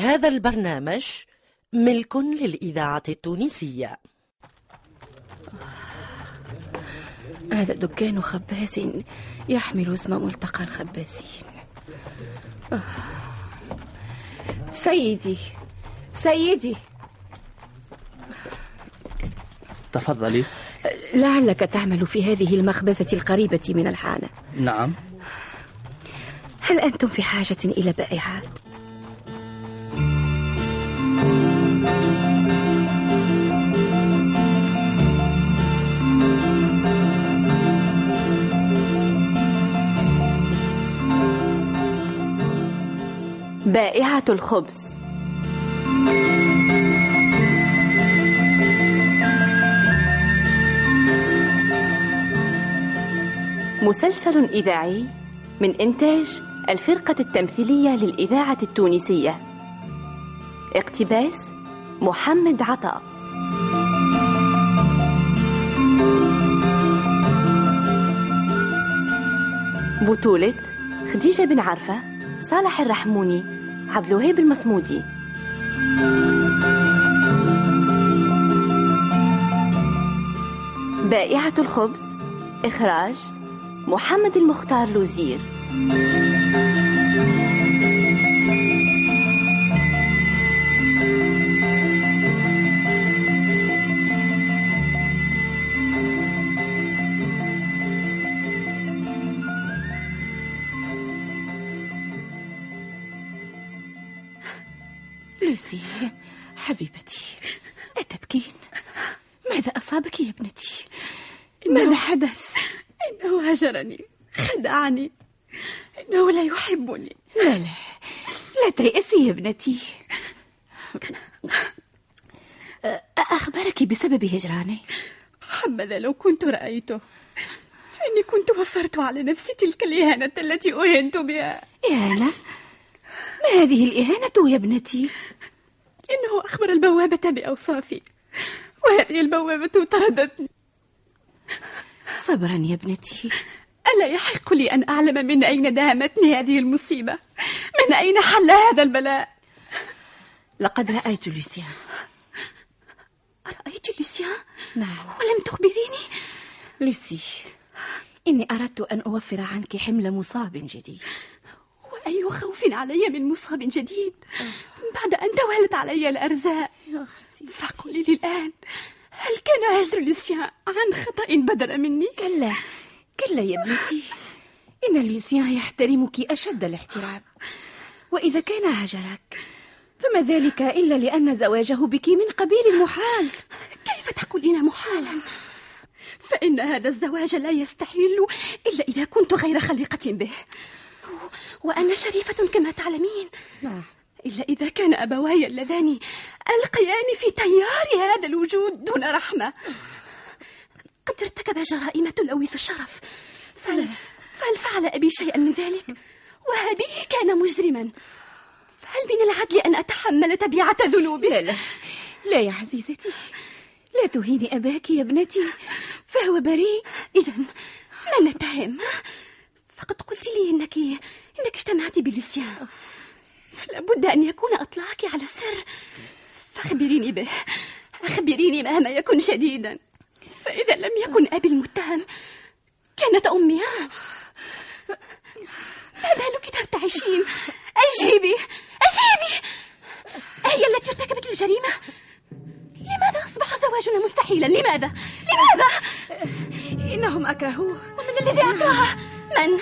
هذا البرنامج ملك للإذاعة التونسية. هذا دكان خباز يحمل اسم ملتقى الخبازين. سيدي سيدي. تفضلي. لعلك تعمل في هذه المخبزة القريبة من الحانة. نعم. هل أنتم في حاجة إلى بائعات؟ بائعة الخبز. مسلسل إذاعي من إنتاج الفرقة التمثيلية للإذاعة التونسية. اقتباس محمد عطاء بطولة خديجة بن عرفة صالح الرحموني عبد الوهاب المصمودي بائعة الخبز إخراج محمد المختار لوزير. لوسي حبيبتي أتبكين؟ ماذا أصابك يا ابنتي؟ ماذا حدث؟ إنه هجرني خدعني إنه لا يحبني لا لا لا تيأسي يا ابنتي أخبرك بسبب هجراني حبذا لو كنت رأيته فإني كنت وفرت على نفسي تلك الإهانة التي أهنت بها إهانة؟ ما هذه الإهانة يا ابنتي؟ إنه أخبر البوابة بأوصافي وهذه البوابة طردتني. صبرا يا ابنتي. ألا يحق لي أن أعلم من أين دهمتني هذه المصيبة؟ من أين حل هذا البلاء؟ لقد رأيت لوسيان رأيت لوسيان؟ نعم. ولم تخبريني؟ لوسي إني أردت أن أوفر عنك حمل مصاب جديد. وأي خوف علي من مصاب جديد. بعد أن توالت علي الأرزاق. فقولي لي الآن هل كان هجر لوسيان عن خطأ بدل مني؟ كلا. كلا يا ابنتي. إن لوسيان يحترمك أشد الاحترام. وإذا كان هجرك فما ذلك إلا لأن زواجه بك من قبيل المحال. كيف تقولين محالا؟ فإن هذا الزواج لا يستحيل إلا إذا كنت غير خليقة به. وأنا شريفة كما تعلمين. نعم. إلا إذا كان أبواي اللذان ألقياني في تيار هذا الوجود دون رحمة. قد ارتكب جرائم تلوث الشرف. فهل, فهل فعل أبي شيئا من ذلك؟ وأبيه كان مجرما. فهل من العدل أن أتحمل تبعة ذنوبه؟ لا لا. لا يا عزيزتي. لا تهيني أباك يا ابنتي. فهو بريء. إذا ما نتهم؟ فقد قلت لي إنك إنك اجتمعت بلوسيان. فلا بد أن يكون أطلاعك على السر. فأخبريني به. أخبريني مهما يكن شديدا. فإذا لم يكن أبي المتهم كانت أمي. ما بالك ترتعشين أجيبي. أجيبي. هي التي ارتكبت الجريمة. لماذا أصبح زواجنا مستحيلا؟ لماذا؟ لماذا؟ إنهم أكرهوه. ومن الذي أكرهه؟ من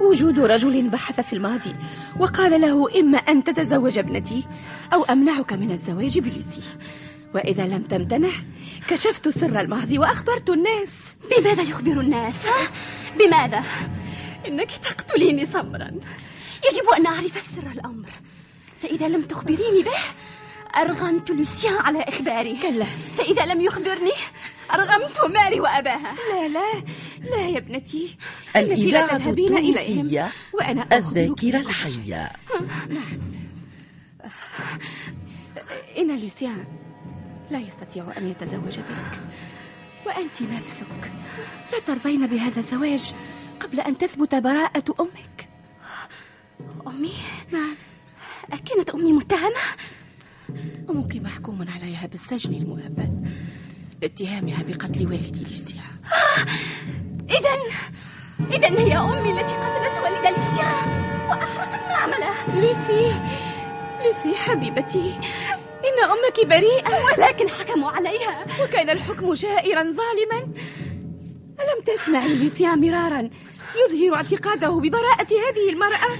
وجود رجل بحث في الماضي وقال له إما أن تتزوج ابنتي أو أمنعك من الزواج بلوسي وإذا لم تمتنع كشفت سر الماضي وأخبرت الناس بماذا يخبر الناس؟ ها؟ بماذا؟ إنك تقتليني صبرا يجب أن أعرف سر الأمر فإذا لم تخبريني به أرغمت لوسيان على إخباري. كلا. فإذا لم يخبرني أرغمت ماري وأباها. لا لا لا يا ابنتي. الإذاعة التونسية وأنا الذاكرة. الحية. إن لوسيان لا يستطيع أن يتزوج بك. وأنت نفسك لا ترضين بهذا الزواج قبل أن تثبت براءة أمك. أمي؟ نعم أكن كانت أمي متهمة؟ أمك محكوم عليها بالسجن المؤبد. لاتهامها بقتل والدي لوسيا. إذا إذا هي أمي التي قتلت والد لوسيان وأحرقت معمله لوسي لوسي حبيبتي إن أمك بريئة. ولكن حكموا عليها. وكان الحكم جائرا ظالما. ألم تسمعي لوسيا مرارا يظهر اعتقاده ببراءة هذه المرأة؟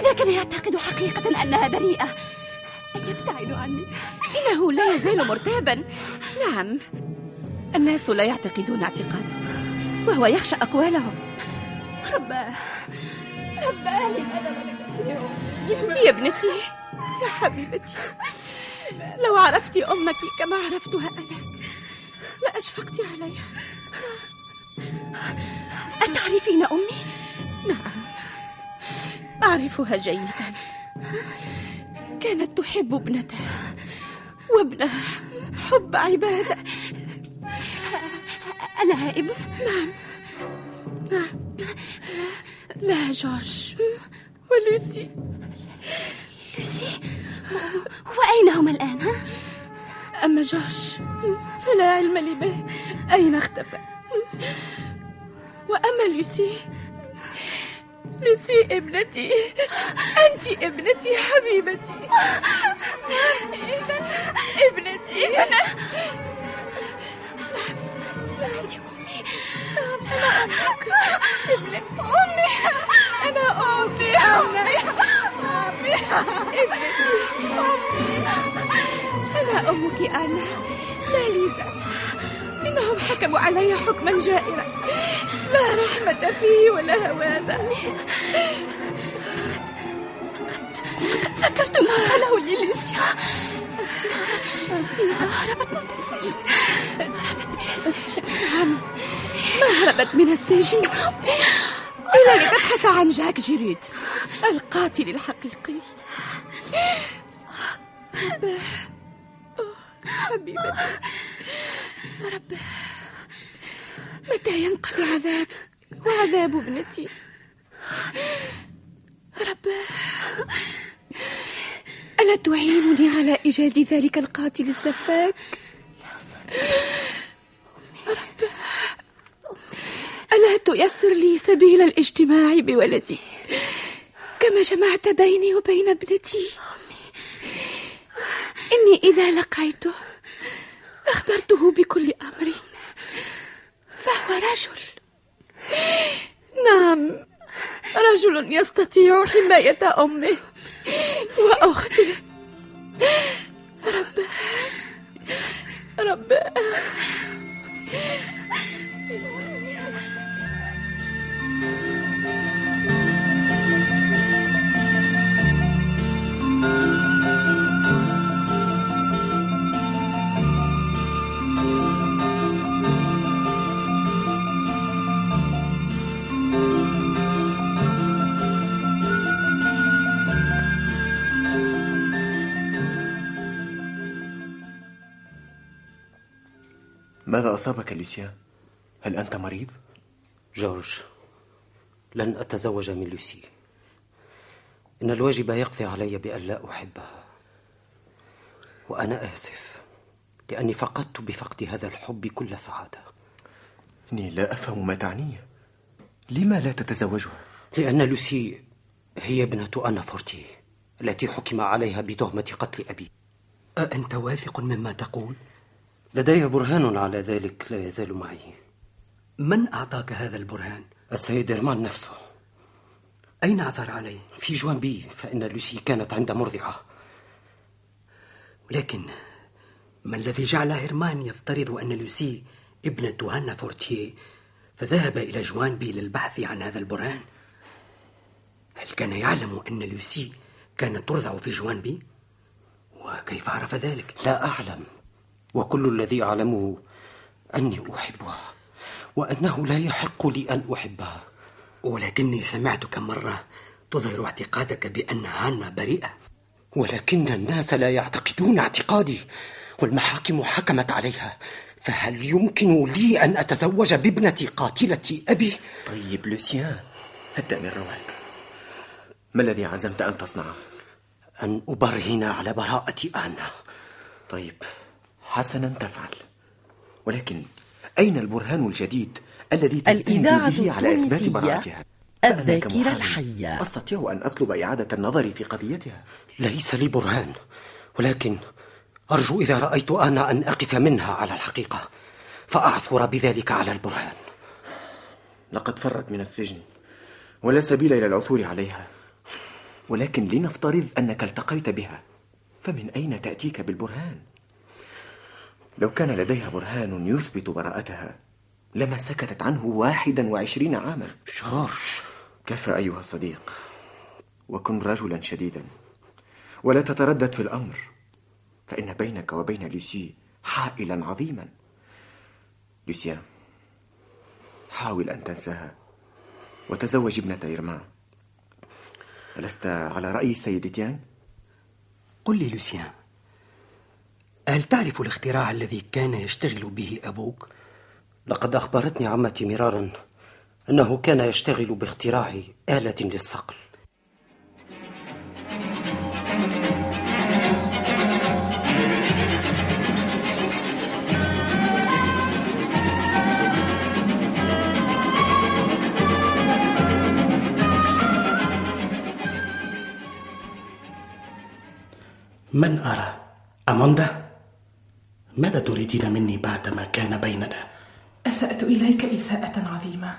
إذا كان يعتقد حقيقة أنها بريئة يبتعد عني. إنه لا يزال مرتابا. نعم. الناس لا يعتقدون اعتقاده. وهو يخشى أقوالهم. رباه رباه لماذا ولدتني يا ابنتي يا حبيبتي. لو عرفت أمك كما عرفتها أنا لأشفقت عليها. أتعرفين أمي؟ نعم. أعرفها جيدا. كانت تحب ابنتها. وابنها حب عبادة. ألها ابن؟ نعم. نعم. لا جورج. ولوسي. لوسي وأين هما الآن؟ ها؟ أما جورج فلا علم لي به. أين اختفى؟ وأما لوسي لوسي ابنتي. أنت ابنتي حبيبتي. ابنتي. أنت أمي. أنا أمك. ابنتي. أمي. أنا أمك. أمي. أمي. ابنتي. أمي. أنا أمك أنا. لا ليزا إنهم حكموا علي حكما جائرا. لا رحمة فيه ولا هواذا ذكرت ما قاله لي لوسيا إنها هربت من السجن. هربت من السجن. نعم ما هربت من السجن. إلا لتبحث عن جاك جيريد القاتل الحقيقي. رباه حبيبتي رباه متى ينقضي عذاب؟ وعذاب ابنتي. رباه ألا تعينني على إيجاد ذلك القاتل السفاك ألا تيسر لي سبيل الاجتماع بولدي؟ كما جمعت بيني وبين ابنتي. إني إذا لقيته أخبرته بكل أمري فهو رجل. نعم. رجل يستطيع حماية أمه وأخته رباه رباه ماذا أصابك لوسيان؟ هل أنت مريض؟ جورج لن أتزوج من لوسي إن الواجب يقضي علي بأن لا أحبها وأنا آسف لأني فقدت بفقد هذا الحب كل سعادة إني لا أفهم ما تعنيه لما لا تتزوجها؟ لأن لوسي هي ابنة أنا فورتي التي حكم عليها بتهمة قتل أبي أأنت واثق مما تقول؟ لدي برهان على ذلك لا يزال معي من أعطاك هذا البرهان؟ السيد إرمان نفسه أين عثر عليه؟ في جوان بي فإن لوسي كانت عند مرضعة ولكن ما الذي جعل هيرمان يفترض أن لوسي ابنة هانا فورتيه فذهب إلى جوان بي للبحث عن هذا البرهان؟ هل كان يعلم أن لوسي كانت ترضع في جوان بي؟ وكيف عرف ذلك؟ لا أعلم وكل الذي أعلمه أني أحبها وأنه لا يحق لي أن أحبها ولكني سمعتك مرة تظهر اعتقادك بأن هانا بريئة. ولكن الناس لا يعتقدون اعتقادي والمحاكم حكمت عليها. فهل يمكن لي أن أتزوج بابنة قاتلة أبي؟ طيب لوسيان هدأ من روعك. ما الذي عزمت أن تصنعه؟ أن أبرهن على براءة آنا. طيب. حسنا تفعل. ولكن أين البرهان الجديد الذي تستند به على إثبات براءتها؟ الذاكرة الحية. أستطيع أن أطلب إعادة النظر في قضيتها. ليس لي برهان ولكن أرجو إذا رأيت آنا أن أقف منها على الحقيقة فأعثر بذلك على البرهان. لقد فرت من السجن ولا سبيل إلى العثور عليها. ولكن لنفترض أنك التقيت بها فمن أين تأتيك بالبرهان؟ لو كان لديها برهان يثبت براءتها لما سكتت عنه واحدا وعشرين عاما. جورج كفى أيها الصديق وكن رجلا شديدا ولا تتردد في الأمر فإن بينك وبين لوسي حائلا عظيما. لوسيان حاول أن تنساها وتزوج ابنة إيرمان ألست على رأي السيد تيان؟ قل لي لوسيان هل تعرف الاختراع الذي كان يشتغل به أبوك؟ لقد أخبرتني عمتي مرارا أنه كان يشتغل باختراع آلة للصقل من أرى؟ أموندا؟ ماذا تريدين مني بعدما كان بيننا؟ أسأت إليك إساءة عظيمة.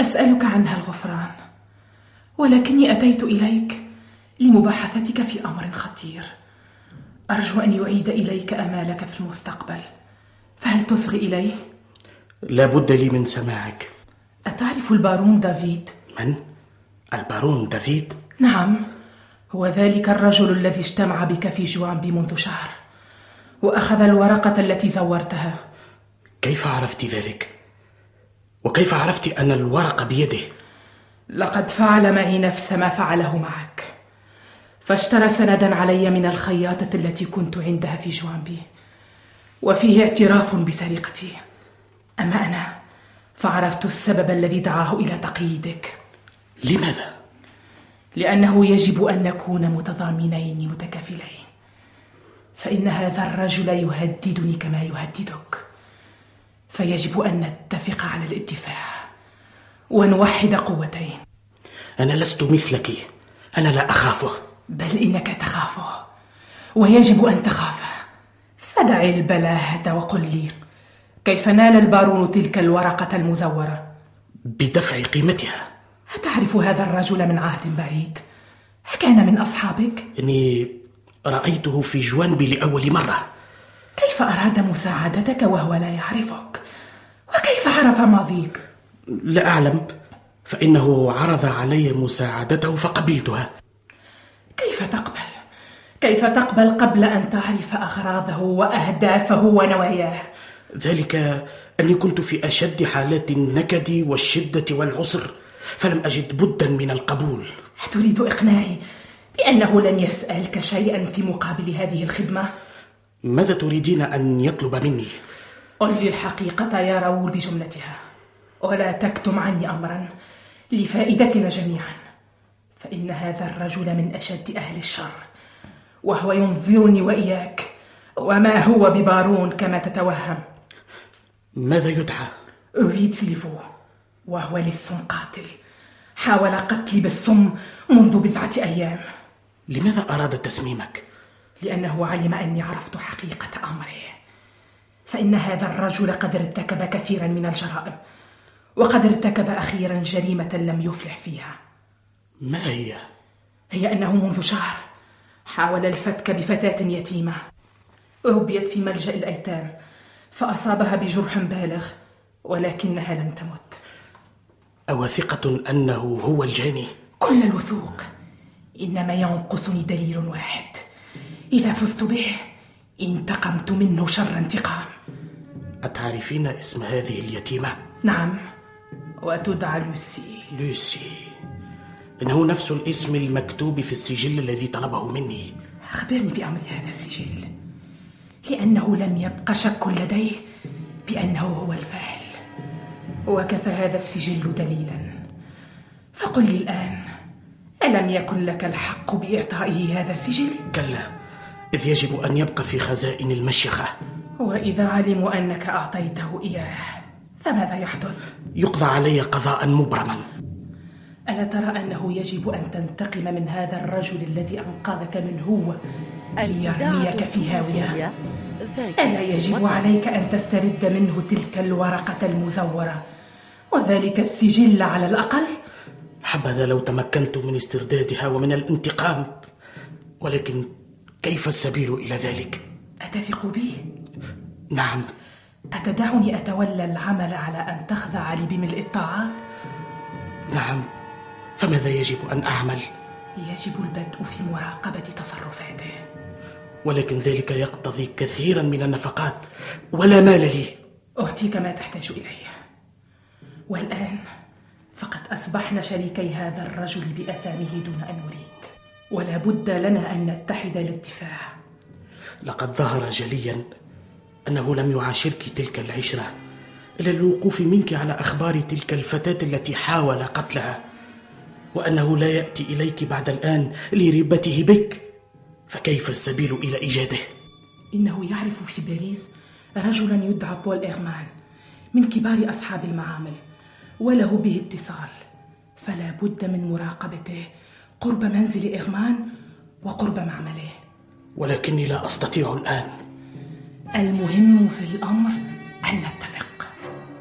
أسألك عنها الغفران. ولكني أتيت إليك لمباحثتك في أمر خطير. أرجو أن يعيد إليك أمالك في المستقبل. فهل تصغي إليه؟ لا بد لي من سماعك. أتعرف البارون دافيد؟ من؟ البارون دافيد؟ نعم. هو ذلك الرجل الذي اجتمع بك في جوانبي منذ شهر. وأخذ الورقة التي زورتها كيف عرفت ذلك؟ وكيف عرفت أن الورق بيده؟ لقد فعل معي نفس ما فعله معك فاشترى سندا علي من الخياطة التي كنت عندها في جوانبي وفيه اعتراف بسرقتي أما أنا فعرفت السبب الذي دعاه إلى تقييدك لماذا؟ لأنه يجب أن نكون متضامنين متكافلين فإن هذا الرجل يهددني كما يهددك. فيجب أن نتفق على الاتفاق ونوحد قوتين. أنا لست مثلك. أنا لا أخافه بل إنك تخافه ويجب أن تخافه فدع البلاهة وقل لي كيف نال البارون تلك الورقة المزورة؟ بدفع قيمتها. أتعرف هذا الرجل من عهد بعيد؟ أكان من أصحابك؟ إني رأيته في جوانبي لأول مرة كيف أراد مساعدتك وهو لا يعرفك؟ وكيف عرف ماضيك؟ لا أعلم فإنه عرض علي مساعدته فقبلتها كيف تقبل؟ كيف تقبل قبل أن تعرف أغراضه وأهدافه ونواياه؟ ذلك أني كنت في أشد حالات النكد والشدة والعسر فلم أجد بدا من القبول أتريد إقناعي بأنه لم يسألك شيئا في مقابل هذه الخدمة؟ ماذا تريدين أن يطلب مني؟ قل لي الحقيقة يا راول بجملتها ولا تكتم عني أمرا لفائدتنا جميعا فإن هذا الرجل من أشد أهل الشر وهو ينظرني وإياك وما هو ببارون كما تتوهم ماذا يدعى؟ أريد سيليفو وهو لص قاتل حاول قتلي بالسم منذ بضعة أيام لماذا أراد تسميمك؟ لأنه علم أني عرفت حقيقة أمره فإن هذا الرجل قد ارتكب كثيرا من الجرائم وقد ارتكب أخيرا جريمة لم يفلح فيها ما هي؟ هي أنه منذ شهر حاول الفتك بفتاة يتيمة ربيت في ملجأ الأيتام فأصابها بجرح بالغ ولكنها لم تمت أوثقة أنه هو الجاني؟ كل الوثوق إنما ينقصني دليل واحد. إذا فزت به انتقمت منه شر انتقام. أتعرفين اسم هذه اليتيمة؟ نعم. وتدعى لوسي. لوسي. إنه نفس الاسم المكتوب في السجل الذي طلبه مني. أخبرني بأمر هذا السجل. لأنه لم يبق شك لديه بأنه هو الفاعل. وكفى هذا السجل دليلا. فقل لي الآن ألم يكن لك الحق بإعطائه هذا السجل؟ كلا إذ يجب أن يبقى في خزائن المشيخة وإذا علموا أنك أعطيته إياه فماذا يحدث؟ يقضى علي قضاء مبرما ألا ترى أنه يجب أن تنتقم من هذا الرجل الذي أنقذك من هو ليرميك في هاوية؟ ألا يجب عليك أن تسترد منه تلك الورقة المزورة وذلك السجل على الأقل؟ حبذا لو تمكنت من استردادها ومن الانتقام ولكن كيف السبيل إلى ذلك؟ أتثق بي؟ نعم أتدعني أتولى العمل على أن تخضع لي بملء الطاعات؟ نعم فماذا يجب أن أعمل؟ يجب البدء في مراقبة تصرفاته ولكن ذلك يقتضي كثيرا من النفقات ولا مال لي أعطيك ما تحتاج إليه والآن فقد أصبحنا شريكي هذا الرجل بأثامه دون أن نريد ولا بد لنا أن نتحد للدفاع. لقد ظهر جليا أنه لم يعاشرك تلك العشرة إلى الوقوف منك على أخبار تلك الفتاة التي حاول قتلها وأنه لا يأتي إليك بعد الآن لربته بك. فكيف السبيل إلى إيجاده؟ إنه يعرف في باريس رجلا يدعى بول إيغمان من كبار أصحاب المعامل. وله به اتصال. فلا بد من مراقبته. قرب منزل إغمان وقرب معمله. ولكني لا أستطيع الآن. المهم في الأمر أن نتفق.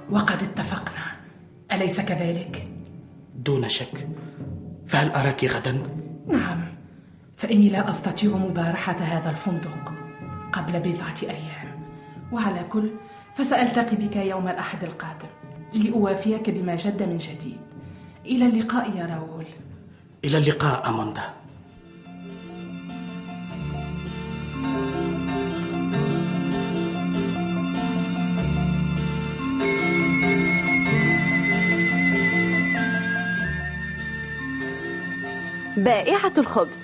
وقد اتفقنا. أليس كذلك؟ دون شك. فهل أراك غدا؟ نعم. فإني لا أستطيع مبارحة هذا الفندق قبل بضعة أيام. وعلى كل فسألتقي بك يوم الأحد القادم. لأوافيك بما جد من جديد إلى اللقاء يا راول. إلى اللقاء أماندا. بائعة الخبز.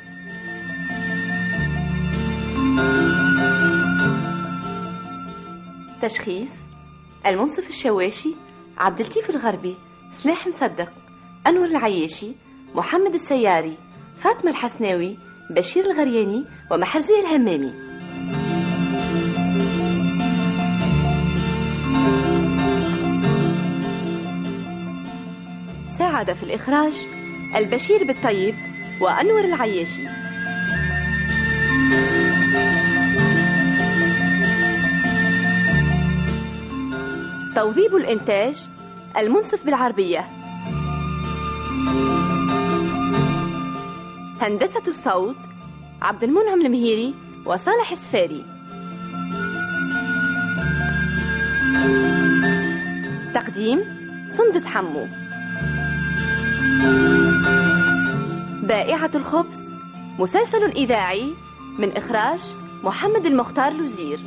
تشخيص المنصف الشواشي عبد اللطيف الغربي سلاح مصدق أنور العياشي محمد السياري فاطمة الحسناوي بشير الغرياني ومحرزي الهمامي. ساعد في الإخراج البشير بالطيب وأنور العياشي. توظيب الإنتاج المنصف بالعربية. هندسة الصوت عبد المنعم المهيري وصالح السفاري. تقديم سندس حمو. بائعة الخبز مسلسل إذاعي من إخراج محمد المختار لوزير